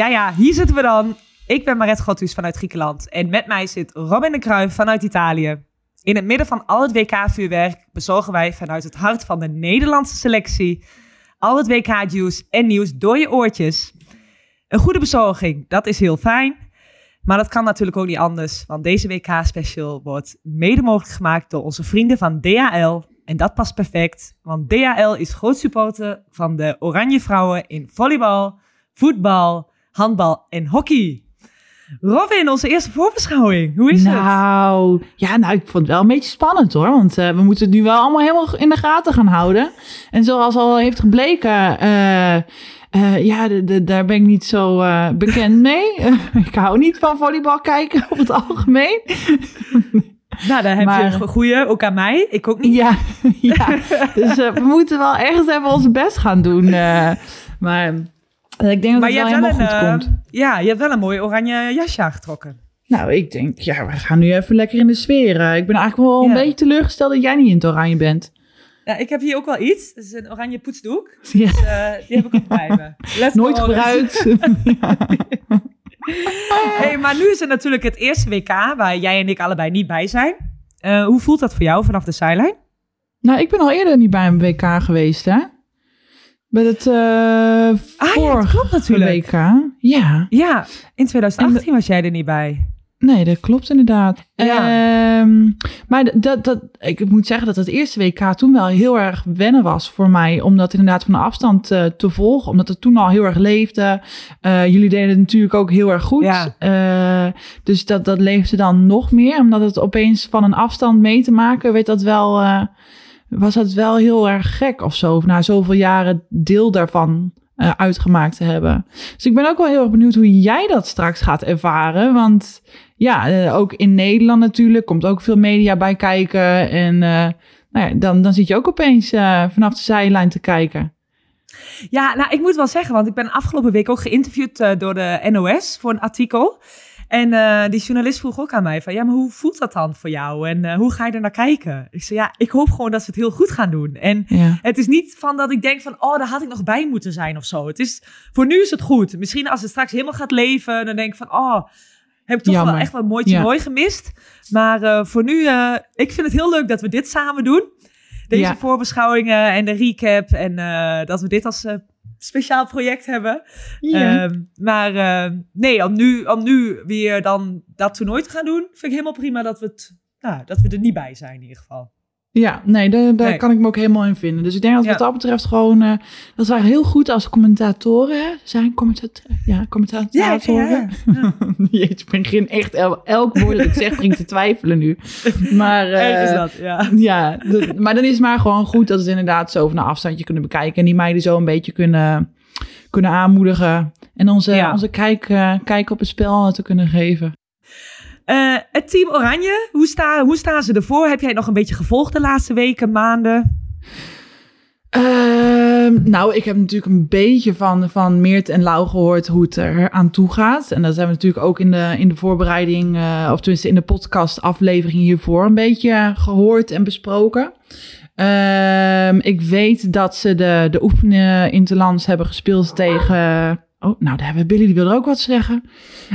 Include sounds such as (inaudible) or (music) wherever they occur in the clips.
Ja, ja, hier zitten we dan. Ik ben Maret Gottus vanuit Griekenland. En met mij zit Robin de Kruijf vanuit Italië. In het midden van al het WK-vuurwerk bezorgen wij vanuit het hart van de Nederlandse selectie al het WK-juice en nieuws door je oortjes. Een goede bezorging, dat is heel fijn. Maar dat kan natuurlijk ook niet anders, want deze WK-special wordt mede mogelijk gemaakt door onze vrienden van DHL. En dat past perfect, want DHL is groot supporter van de Oranje Vrouwen in volleybal, voetbal, handbal en hockey. Robin, onze eerste voorbeschouwing. Hoe is het? nou, ja, nou, ik vond het wel een beetje spannend hoor. Want uh, we moeten het nu wel allemaal helemaal in de gaten gaan houden. En zoals al heeft gebleken, uh, uh, ja, de, de, daar ben ik niet zo bekend (laughs) mee. ik hou niet van volleybal kijken op het algemeen. (laughs) Nou, daar heb maar, je een goede, ook aan mij. Ik ook niet. Ja, (laughs) ja. dus we moeten wel ergens even ons best gaan doen. maar ik denk dat het wel helemaal goed uh, komt. Ja, je hebt wel een mooi oranje jasje aangetrokken. Nou, ik denk, ja, we gaan nu even lekker in de sfeer. Ik ben eigenlijk wel een beetje teleurgesteld dat jij niet in het oranje bent. Ja, ik heb hier ook wel iets. Het is een oranje poetsdoek. (laughs) Ja. Dus, uh, die heb ik ook bij me. Let's Nooit gebruikt. (laughs) hey, maar nu is het natuurlijk het eerste WK waar jij en ik allebei niet bij zijn. Uh, hoe voelt dat voor jou vanaf de zijlijn? Nou, ik ben al eerder niet bij een WK geweest, hè? Bij het uh, ah, vorige ja, natuurlijk. WK. Ja. Ja, in 2018 was jij er niet bij. Nee, dat klopt inderdaad. Ja. Um, maar dat, dat, ik moet zeggen dat het eerste WK toen wel heel erg wennen was voor mij. Om dat inderdaad van afstand uh, te volgen. Omdat het toen al heel erg leefde. Uh, jullie deden het natuurlijk ook heel erg goed. Ja. Uh, dus dat, dat leefde dan nog meer. Omdat het opeens van een afstand mee te maken, weet dat wel was het wel heel erg gek of zo. Na zoveel jaren deel daarvan uh, uitgemaakt te hebben. Dus ik ben ook wel heel erg benieuwd hoe jij dat straks gaat ervaren. Want ja, uh, ook in Nederland natuurlijk komt ook veel media bij kijken. En uh, nou ja, dan, dan zit je ook opeens vanaf de zijlijn te kijken. Ja, nou, ik moet wel zeggen, want ik ben afgelopen week ook geïnterviewd door de NOS voor een artikel. En uh, die journalist vroeg ook aan mij van, ja, maar hoe voelt dat dan voor jou? En uh, hoe ga je er naar kijken? Ik zei, ja, ik hoop gewoon dat ze het heel goed gaan doen. En ja. het is niet van dat ik denk van, oh, daar had ik nog bij moeten zijn of zo. Het is, voor nu is het goed. Misschien als het straks helemaal gaat leven, dan denk ik van, oh, heb ik toch Jammer. wel echt wel een mooi toernooi ja. gemist. Maar uh, voor nu, ik vind het heel leuk dat we dit samen doen. Deze ja. voorbeschouwingen en de recap. En dat we dit als speciaal project hebben. Ja. Um, maar uh, nee, om nu, om nu weer dan dat toernooi te gaan doen, vind ik helemaal prima dat we, het, nou, dat we er niet bij zijn in ieder geval. Ja, nee, daar, daar nee. kan ik me ook helemaal in vinden. Dus ik denk dat ja. wat dat betreft gewoon... Uh, dat waren heel goed als commentatoren, zijn commentator, ja, commentatoren. Ja, ja, Jeetje, ik begin echt el, elk woord dat ik zeg, begin te twijfelen nu. Maar, (laughs) uh, is dat, ja. Ja, maar dan is het maar gewoon goed dat we het inderdaad zo van een afstandje kunnen bekijken. En die meiden zo een beetje kunnen, kunnen aanmoedigen. En onze, onze kijk, uh, kijk op het spel te kunnen geven. Uh, het team Oranje, hoe, hoe staan ze ervoor? Heb jij nog een beetje gevolgd de laatste weken, maanden? Uh, nou, ik heb natuurlijk een beetje van, van Meert en Lau gehoord hoe het er aan toe gaat. En dat hebben we natuurlijk ook in de, in de voorbereiding, uh, of tenminste in de podcast aflevering hiervoor een beetje gehoord en besproken. Uh, ik weet dat ze de, de oefenen interlands hebben gespeeld tegen... Oh, nou, daar hebben Billy, die wil er ook wat zeggen.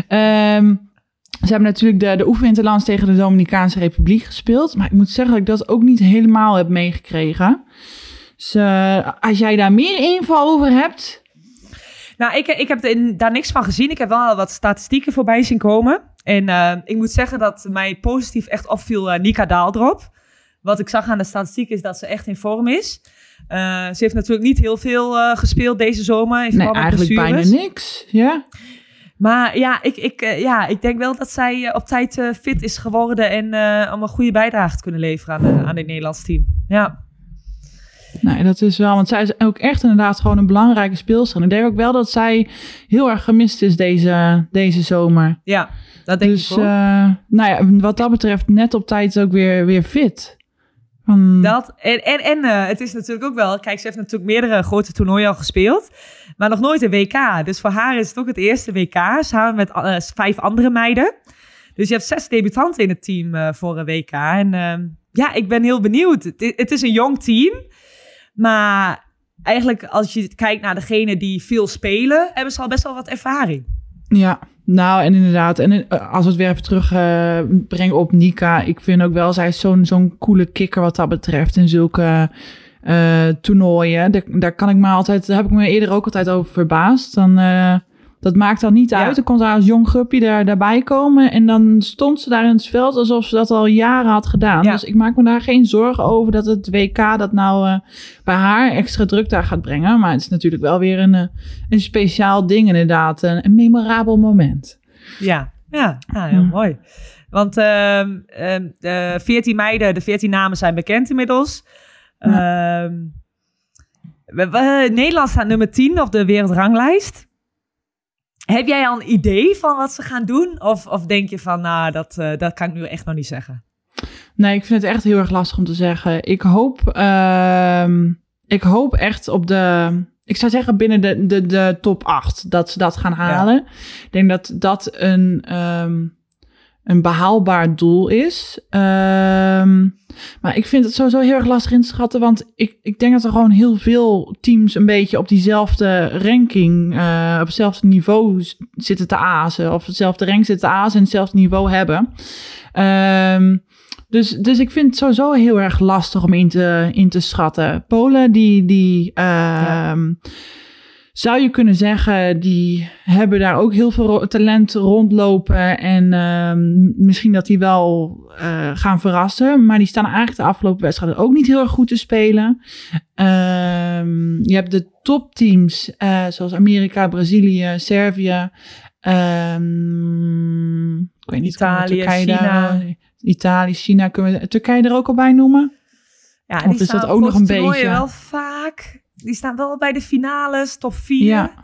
Um, ze hebben natuurlijk de, de oefeninterlands tegen de Dominicaanse Republiek gespeeld. Maar ik moet zeggen dat ik dat ook niet helemaal heb meegekregen. Dus uh, als jij daar meer info over hebt. Nou, ik, ik heb er daar niks van gezien. Ik heb wel wat statistieken voorbij zien komen. En uh, ik moet zeggen dat mij positief echt opviel uh, Nika Daaldrop. Wat ik zag aan de statistiek is dat ze echt in vorm is. ze heeft natuurlijk niet heel veel gespeeld deze zomer. In nee, eigenlijk bijna niks. Ja. Maar ja, ik, ik, uh, ja, ik denk wel dat zij uh, op tijd uh, fit is geworden en om een goede bijdrage te kunnen leveren aan, aan het Nederlands team. Ja. Nee, dat is wel, want zij is ook echt inderdaad gewoon een belangrijke speelster. En ik denk ook wel dat zij heel erg gemist is deze, deze zomer. Ja, dat denk dus, ik ook. nou ja, wat dat betreft net op tijd ook weer, weer fit. Van... Dat, en en, en het is natuurlijk ook wel, kijk, ze heeft natuurlijk meerdere grote toernooien al gespeeld. Maar nog nooit een WK. Dus voor haar is het ook het eerste WK. Samen met uh, vijf andere meiden. Dus je hebt zes debutanten in het team uh, voor een WK. En uh, ja, ik ben heel benieuwd. Het, het, is een jong team. Maar eigenlijk als je kijkt naar degene die veel spelen, hebben ze al best wel wat ervaring. Ja, nou en inderdaad. En eh, als we het weer even terug eh, brengen op Nika. Ik vind ook wel, zij is zo'n zo'n coole kikker wat dat betreft. In zulke eh, toernooien. Daar, kan ik me altijd, daar heb ik me eerder ook altijd over verbaasd. Dan, eh, dat maakt dan niet uit. Dan kon ze als jong groepje daar, daarbij komen. En dan stond ze daar in het veld alsof ze dat al jaren had gedaan. Dus ik maak me daar geen zorgen over dat het WK dat nou eh, bij haar extra druk daar gaat brengen. Maar het is natuurlijk wel weer een, eh, een speciaal ding inderdaad. Een, een memorabel moment. Ja, ja, ja heel Ja. mooi. Want ehm, ehm, de 14 meiden, de 14 namen zijn bekend inmiddels. Ehm, we- we- Nederland staat nummer 10 op de wereldranglijst. Heb jij al een idee van wat ze gaan doen? Of, of denk je van, nou, dat, eh, dat kan ik nu echt nog niet zeggen? Nee, ik vind het echt heel erg lastig om te zeggen. Ik hoop, ehm, ik hoop echt op de. Ik zou zeggen binnen de, de, de top 8 dat ze dat gaan halen. Ik denk dat dat een, ehm, een behaalbaar doel is. Ehm, maar ik vind het sowieso heel erg lastig in te schatten. Want ik, ik denk dat er gewoon heel veel teams een beetje op diezelfde ranking, eh, op hetzelfde niveau zitten te azen. Of hetzelfde rank zitten te azen en hetzelfde niveau hebben. Ehm, dus, dus ik vind het sowieso heel erg lastig om in te, in te schatten. Polen, die, die ehm, zou je kunnen zeggen, die hebben daar ook heel veel talent rondlopen. En ehm, misschien dat die wel eh, gaan verrassen. Maar die staan eigenlijk de afgelopen wedstrijden ook niet heel erg goed te spelen. Ehm, je hebt de topteams, eh, zoals Amerika, Brazilië, Servië. ehm, ik weet niet, Italië, China. daar- Italië, China. Kunnen we Turkije er ook al bij noemen? Ja, Of is dat ook nog een beetje- wel vaak. Die staan wel bij de finales, top 4. Ja.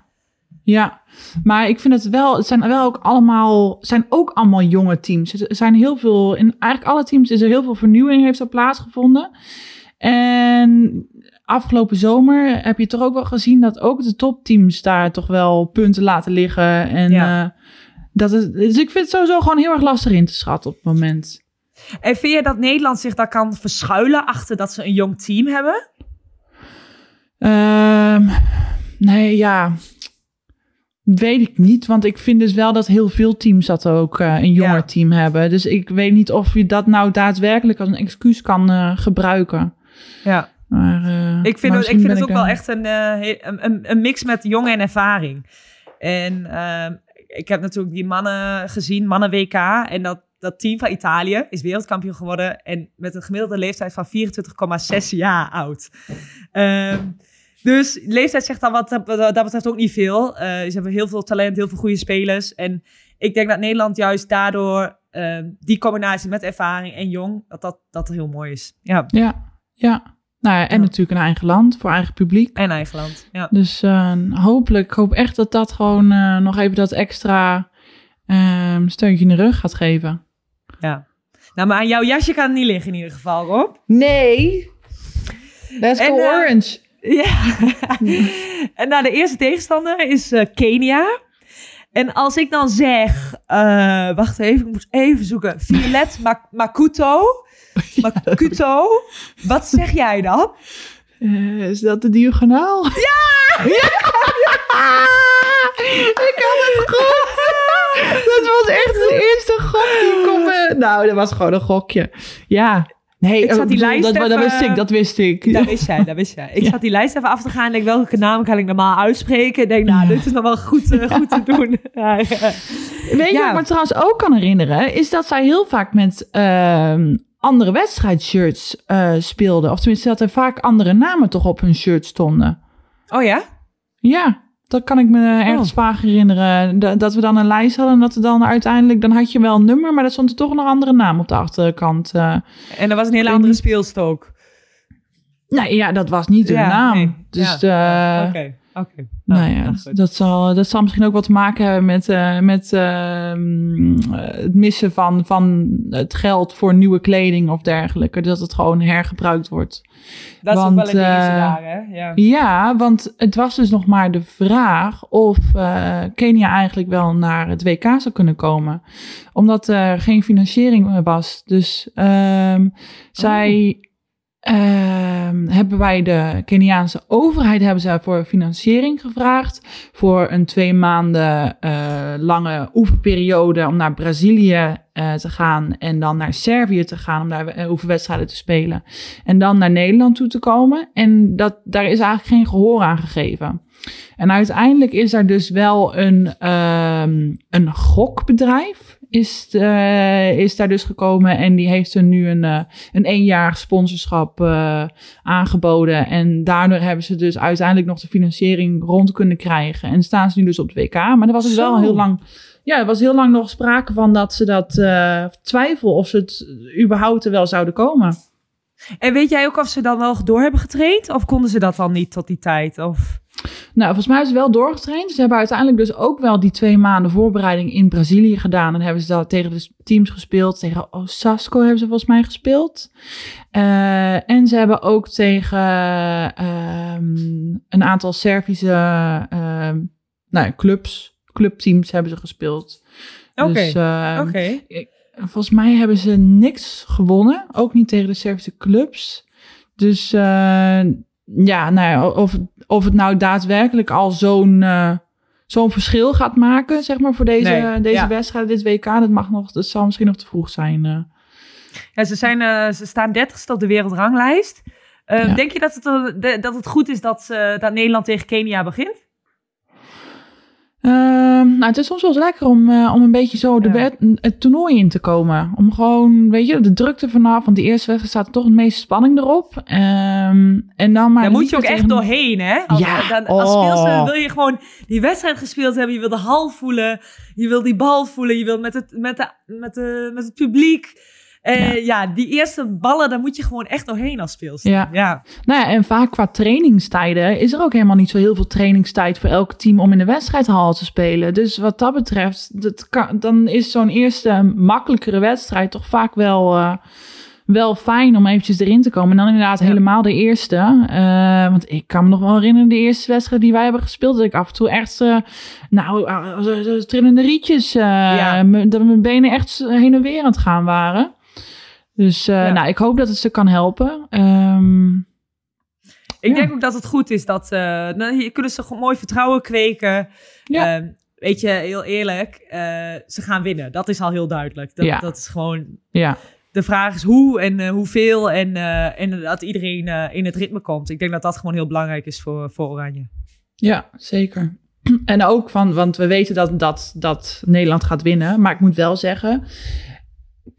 Ja, maar ik vind het wel, het zijn wel ook allemaal, zijn ook allemaal jonge teams. Er zijn heel veel, in eigenlijk alle teams is er heel veel vernieuwing heeft er plaatsgevonden. En afgelopen zomer heb je toch ook wel gezien dat ook de topteams daar toch wel punten laten liggen. En Ja. eh, dat is, dus ik vind het sowieso gewoon heel erg lastig in te schatten op het moment. En vind je dat Nederland zich daar kan verschuilen achter dat ze een jong team hebben? Ehm, nee, ja. Weet ik niet, want ik vind dus wel dat heel veel teams dat ook eh, een jonger Ja. team hebben. Dus ik weet niet of je dat nou daadwerkelijk als een excuus kan eh, gebruiken. Ja. Maar, eh, Ik vind, het, ik vind het ook wel echt een, een, een mix met jong en ervaring. En ehm, ik heb natuurlijk die mannen gezien, mannen WK. En dat, dat team van Italië is wereldkampioen geworden. En met een gemiddelde leeftijd van 24,6 jaar oud. Ehm, dus leeftijd zegt dan wat dat dat betreft ook niet veel. Eh, ze hebben heel veel talent, heel veel goede spelers. En ik denk dat Nederland juist daardoor ehm, die combinatie met ervaring en jong, dat dat, dat heel mooi is. Ja, Ja, ja. Nou ja, en Ja. natuurlijk een eigen land voor eigen publiek. en eigen land. Ja. Dus eh, hopelijk, ik hoop echt dat dat gewoon eh, nog even dat extra ehm, steuntje in de rug gaat geven. Ja. Nou, maar aan jouw jasje kan het niet liggen in ieder geval, Rob. Nee. Let's go orange. Ja. (laughs) en nou, de eerste tegenstander is eh, Kenia. En als ik dan zeg... eh, wacht even, ik moet even zoeken. Violet Mak- Makuto. (laughs) Makuto. Wat zeg jij dan? Eh, is dat de diagonaal? Ja! Ik had het goed! Dat was echt de eerste gok die kon me... Nou, dat was gewoon een gokje. Ja. Nee, Ik zat die lijst dat, dat even- wist ik, dat wist ik. Dat wist jij, dat wist jij. Ik Ja. zat die lijst even af te gaan. En denk, welke naam kan ik normaal uitspreken? Ik denk, nou, Ja. dit is nog wel goed, eh, goed te doen. (laughs) Ja. Weet je wat ik me trouwens ook kan herinneren? Is dat zij heel vaak met ehm, andere wedstrijdshirts eh speelden. Of tenminste, dat er vaak andere namen toch op hun shirt stonden. Oh ja? Ja, dat kan ik me ergens Oh. vaag herinneren. Da- dat we dan een lijst hadden en dat er dan uiteindelijk... Dan had je wel een nummer, maar er stond er toch nog een andere naam op de achterkant. eh. En er was een hele andere niet. ook. nee, ja, dat was niet de Ja, naam. nee. Dus Ja. eh, Oké. Nou Nou, ja, nou, dat, zal, dat zal misschien ook wat te maken hebben met, eh, met ehm, eh, het missen van, van het geld voor nieuwe kleding of dergelijke. Dat het gewoon hergebruikt wordt. Dat is ook wel een dingetje daar, hè? Ja. Ja, want het was dus nog maar de vraag of Kenia eigenlijk wel naar het WK zou kunnen komen. Omdat er geen financiering was. Dus ehm, zij ehm, hebben wij de Keniaanse overheid hebben ze voor financiering gevraagd. Voor een twee maanden eh, lange oefenperiode om naar Brazilië eh, te gaan. En dan naar Servië te gaan om daar eh, oefenwedstrijden te spelen. En dan naar Nederland toe te komen. En dat, daar is eigenlijk geen gehoor aan gegeven. En uiteindelijk is er dus wel een, ehm, een gokbedrijf is, eh, is daar dus gekomen. En die heeft er nu een, uh, een eenjarig sponsorschap uh, aangeboden. En daardoor hebben ze dus uiteindelijk nog de financiering rond kunnen krijgen. En staan ze nu dus op de WK. Maar er was dus wel heel lang... Ja, er was heel lang nog sprake van dat ze dat twijfel of ze het überhaupt er wel zouden komen. En weet jij ook of ze dan wel door hebben getraind? Of konden ze dat dan niet tot die tijd? Of... Nou, volgens mij hebben ze wel doorgetraind. Ze hebben uiteindelijk dus ook wel die twee maanden voorbereiding in Brazilië gedaan. En hebben ze dat tegen de teams gespeeld. Tegen Osasco hebben ze volgens mij gespeeld. Uh, en ze hebben ook tegen um, een aantal Servische uh, nou, clubs, clubteams hebben ze gespeeld. Oké, okay. dus, uh, okay. Volgens mij hebben ze niks gewonnen. Ook niet tegen de Servische clubs. Dus uh, ja, nou ja, of, of het nou daadwerkelijk al zo'n uh, zo'n verschil gaat maken, zeg maar, voor deze, nee, deze ja. wedstrijd, dit WK, dat mag nog, dat zal misschien nog te vroeg zijn. Uh. Ja, ze, zijn, uh, ze staan dertigste op de wereldranglijst. Ja. Denk je dat het, dat het goed is dat, dat Nederland tegen Kenia begint? Uh, nou, het is soms wel eens lekker om, uh, om een beetje zo de ja. het toernooi in te komen. Om gewoon, weet je, de drukte vanaf. Want die eerste wedstrijd staat toch het meeste spanning erop. Um, en dan maar. Daar moet je ook tegen... echt doorheen, hè? Als, ja. Dan, als oh. speelster wil je gewoon die wedstrijd gespeeld hebben. Je wil de hal voelen. Je wil die bal voelen. Je wil met het, met de, met de, met het publiek. Uh, ja. ja. die eerste ballen, daar moet je gewoon echt doorheen als speelster. Ja. ja. Nou ja, en vaak qua trainingstijden is er ook helemaal niet zo heel veel trainingstijd voor elk team om in de wedstrijdhal te spelen. Dus wat dat betreft, dat kan, dan is zo'n eerste makkelijkere wedstrijd toch vaak wel, uh, wel fijn om eventjes erin te komen. En dan inderdaad ja. helemaal de eerste. Uh, want ik kan me nog wel herinneren de eerste wedstrijd die wij hebben gespeeld. Dat ik af en toe echt, nou, trillende rietjes, ja. dat mijn benen echt heen en weer aan het gaan waren. Dus uh, ja. nou, ik hoop dat het ze kan helpen. Um, ik ja. denk ook dat het goed is dat uh, hier kunnen ze mooi vertrouwen kweken. Ja. Uh, weet je, heel eerlijk, uh, ze gaan winnen. Dat is al heel duidelijk. Dat, ja. dat is gewoon. Ja. De vraag is hoe en hoeveel en, en dat iedereen in het ritme komt. Ik denk dat dat gewoon heel belangrijk is voor, voor Oranje. Ja, zeker. (clears throat) En ook van, want we weten dat, dat, dat Nederland gaat winnen. Maar ik moet wel zeggen,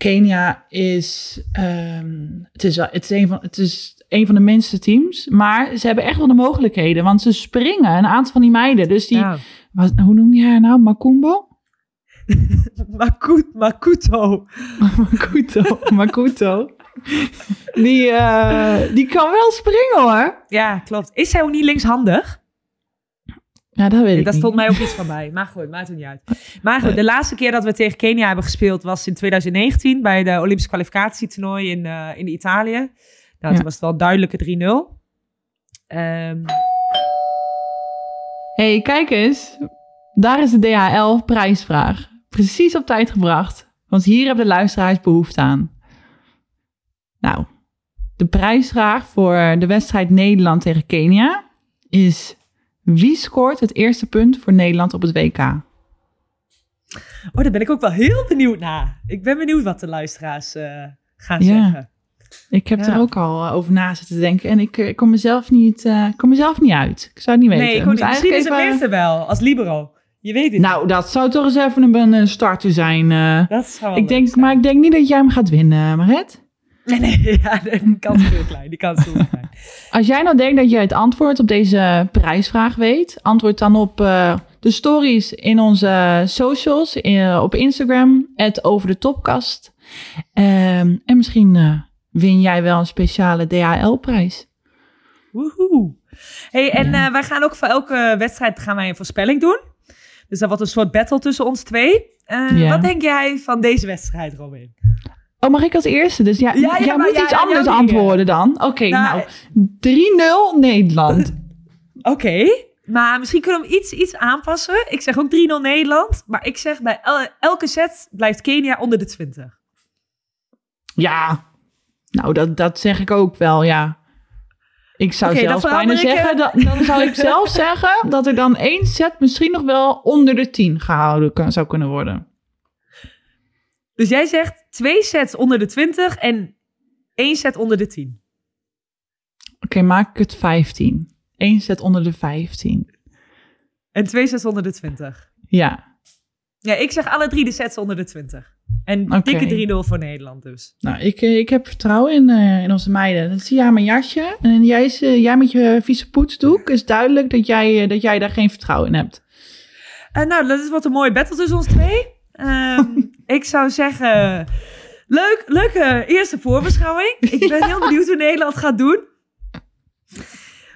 Kenia is, um, het is, het, is een van, het is een van de minste teams, maar ze hebben echt wel de mogelijkheden, want ze springen, een aantal van die meiden. Dus die, ja. wat, hoe noem je haar nou? Makumbo? (laughs) Makut, Makuto. (laughs) Makuto, Makuto. Die, uh, die kan wel springen hoor. Ja, klopt. Is zij ook niet linkshandig? Ja, dat weet ik Dat niet. stond mij ook iets van bij. Maar goed, maakt het niet uit. Maar goed, de laatste keer dat we tegen Kenia hebben gespeeld was in 2019 bij de Olympische kwalificatietoernooi in, uh, in Italië. Nou, ja. toen was het wel duidelijke 3-0. Um... hey, kijk eens. Daar is de DHL prijsvraag. Precies op tijd gebracht. Want hier hebben de luisteraars behoefte aan. Nou, de prijsvraag voor de wedstrijd Nederland tegen Kenia is wie scoort het eerste punt voor Nederland op het WK? Oh, daar ben ik ook wel heel benieuwd naar. Ik ben benieuwd wat de luisteraars uh, gaan ja. zeggen. Ik heb ja. er ook al uh, over na zitten denken en ik, ik kom, mezelf niet, uh, kom mezelf niet uit. Ik zou het niet weten. Nee, ik moet misschien is het eerste wel, als libero. Je weet het Nou, niet. dat zou toch eens even een, een starter zijn. dat zou ik denk, zijn. Maar ik denk niet dat jij hem gaat winnen, Maret. Nee, nee, (laughs) ja, die kans is heel klein. Die kans heel (laughs) klein. Als jij nou denkt dat je het antwoord op deze prijsvraag weet, antwoord dan op uh, de stories in onze socials, in, op Instagram, het over de topkast. Uh, en misschien uh, win jij wel een speciale DHL-prijs. Woehoe. Hey, en ja. wij gaan ook voor elke wedstrijd gaan wij een voorspelling doen. Dus dat wordt een soort battle tussen ons twee. Ja. Wat denk jij van deze wedstrijd, Robin? Oh, mag ik als eerste? Dus ja, ja, ja jij moet ja, iets anders antwoorden dan. Oké, okay, nou, nou 3-0 Nederland. Oké, okay, maar misschien kunnen we hem iets, iets aanpassen. Ik zeg ook 3-0 Nederland. Maar ik zeg bij el elke set blijft Kenia onder de 20. Ja. Nou, dat, dat zeg ik ook wel, ja. Ik zou Oké, zelfs bijna zeggen, eh, dat, dan zou ik (laughs) zelf zeggen dat er dan één set misschien nog wel onder de 10 gehouden kan, zou kunnen worden. Dus jij zegt twee sets onder de 20 en één set onder de 10. Oké, maak ik het 15. Eén set onder de 15. En twee sets onder de 20. Ja, Ja, ik zeg alle drie de sets onder de 20. En dikke 3-0 voor Nederland dus. nou, ik, eh, ik heb vertrouwen in, eh, in onze meiden. Dat zie je aan mijn jasje. En jij, is, eh, jij met je vieze poetsdoek is duidelijk dat jij, dat jij daar geen vertrouwen in hebt. Nou, dat is wat een mooie battle tussen ons twee. Ehm, (laughs) ik zou zeggen, leuk, leuke eerste voorbeschouwing. Ik ben heel benieuwd hoe Nederland gaat doen.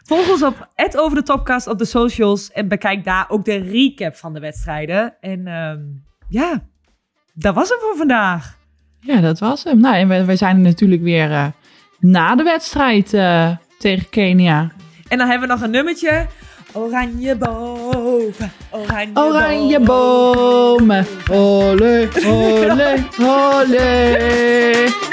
Volg ons op over de Topcast op de socials en bekijk daar ook de recap van de wedstrijden. En ehm, ja, dat was het voor vandaag. Ja, dat was hem. Nou, en wij, wij zijn er natuurlijk weer eh, na de wedstrijd eh, tegen Kenia. En dan hebben we nog een nummertje. Oranje boven, oranje, Oranje bomen, ole, ole, ole. (laughs)